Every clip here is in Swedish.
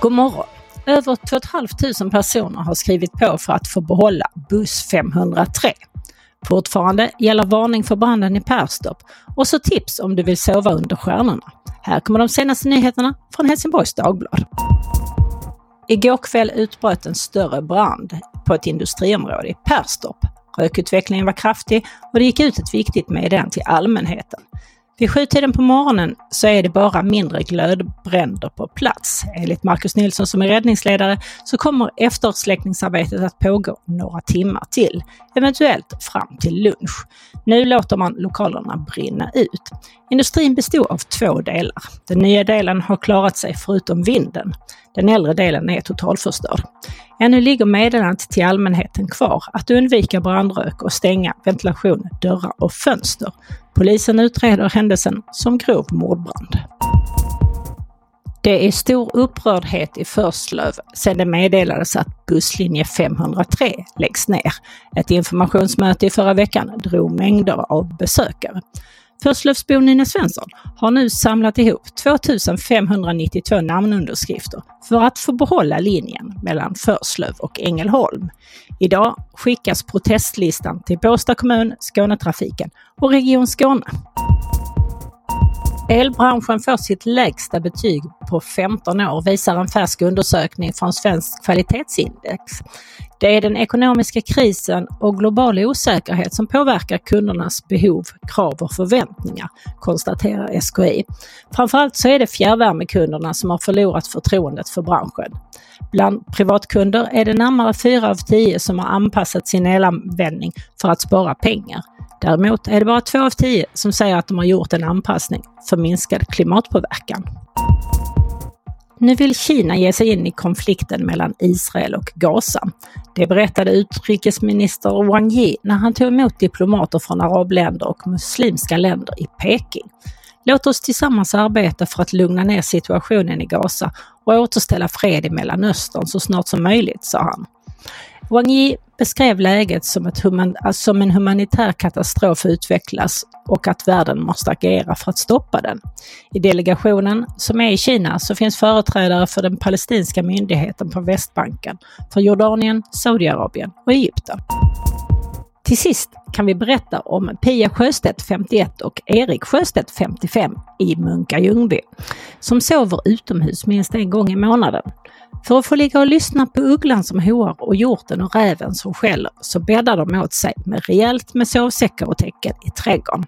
God morgon! Över 2 500 personer har skrivit på för att få behålla buss 503. Fortfarande gäller varning för branden i Perstorp och så tips om du vill sova under stjärnorna. Här kommer de senaste nyheterna från Helsingborgs Dagblad. Igår kväll utbröt en större brand på ett industriområde i Perstorp. Rökutvecklingen var kraftig och det gick ut ett viktigt meddelande till allmänheten. Vid sjutiden på morgonen så är det bara mindre glödbränder på plats. Enligt Marcus Nilsson som är räddningsledare så kommer eftersläckningsarbetet att pågå några timmar till, eventuellt fram till lunch. Nu låter man lokalerna brinna ut. Industrin bestod av två delar. Den nya delen har klarat sig förutom vinden. Den äldre delen är totalförstörd. Ännu ligger meddelandet till allmänheten kvar att undvika brandrök och stänga ventilation, dörrar och fönster. Polisen utreder händelsen som grov mordbrand. Det är stor upprördhet i Förslöv sedan det meddelades att busslinje 503 läggs ner. Ett informationsmöte i förra veckan drog mängder av besökare. Förslövsbon Nina Svensson har nu samlat ihop 2592 namnunderskrifter för att få behålla linjen mellan Förslöv och Ängelholm. Idag skickas protestlistan till Båstad kommun, Skånetrafiken och Region Skåne. Elbranschen får sitt lägsta betyg på 15 år visar en färsk undersökning från Svenskt kvalitetsindex. Det är den ekonomiska krisen och global osäkerhet som påverkar kundernas behov, krav och förväntningar, konstaterar SKI. Framförallt så är det fjärrvärmekunderna som har förlorat förtroendet för branschen. Bland privatkunder är det närmare 4 av 10 som har anpassat sin elanvändning för att spara pengar. Däremot är det bara två av tio som säger att de har gjort en anpassning för minskad klimatpåverkan. Nu vill Kina ge sig in i konflikten mellan Israel och Gaza. Det berättade utrikesminister Wang Yi när han tog emot diplomater från arabländer och muslimska länder i Peking. Låt oss tillsammans arbeta för att lugna ner situationen i Gaza och återställa fred i Mellanöstern så snart som möjligt, sa han. Wang Yi beskrev läget som, ett human, alltså som en humanitär katastrof utvecklas och att världen måste agera för att stoppa den. I delegationen som är i Kina så finns företrädare för den palestinska myndigheten på Västbanken, för Jordanien, Saudiarabien och Egypten. Till sist kan vi berätta om Pia Sjöstedt 51 och Erik Sjöstedt 55 i Munka Ljungby som sover utomhus minst en gång i månaden. För att få ligga och lyssna på ugglan som hoar och hjorten och räven som skäller så bäddar de åt sig med rejält med sovsäckar och täcken i trädgården.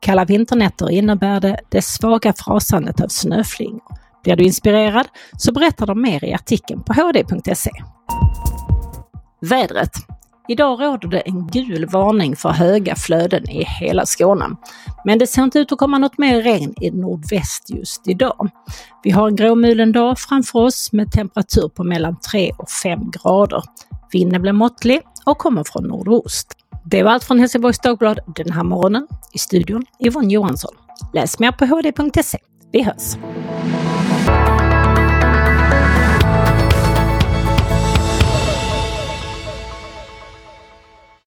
Kalla vinternätter innebär det det svaga frasandet av snöflingor. Blir du inspirerad så berättar de mer i artikeln på hd.se. Vädret. Idag råder det en gul varning för höga flöden i hela Skåne. Men det ser inte ut att komma något mer regn i nordväst just idag. Vi har en gråmulen dag framför oss med temperatur på mellan 3 och 5 grader. Vinden blir måttlig och kommer från nordost. Det var allt från Helsingborgs Dagblad den här morgonen. I studion Yvonne Johansson. Läs mer på hd.se. Vi hörs!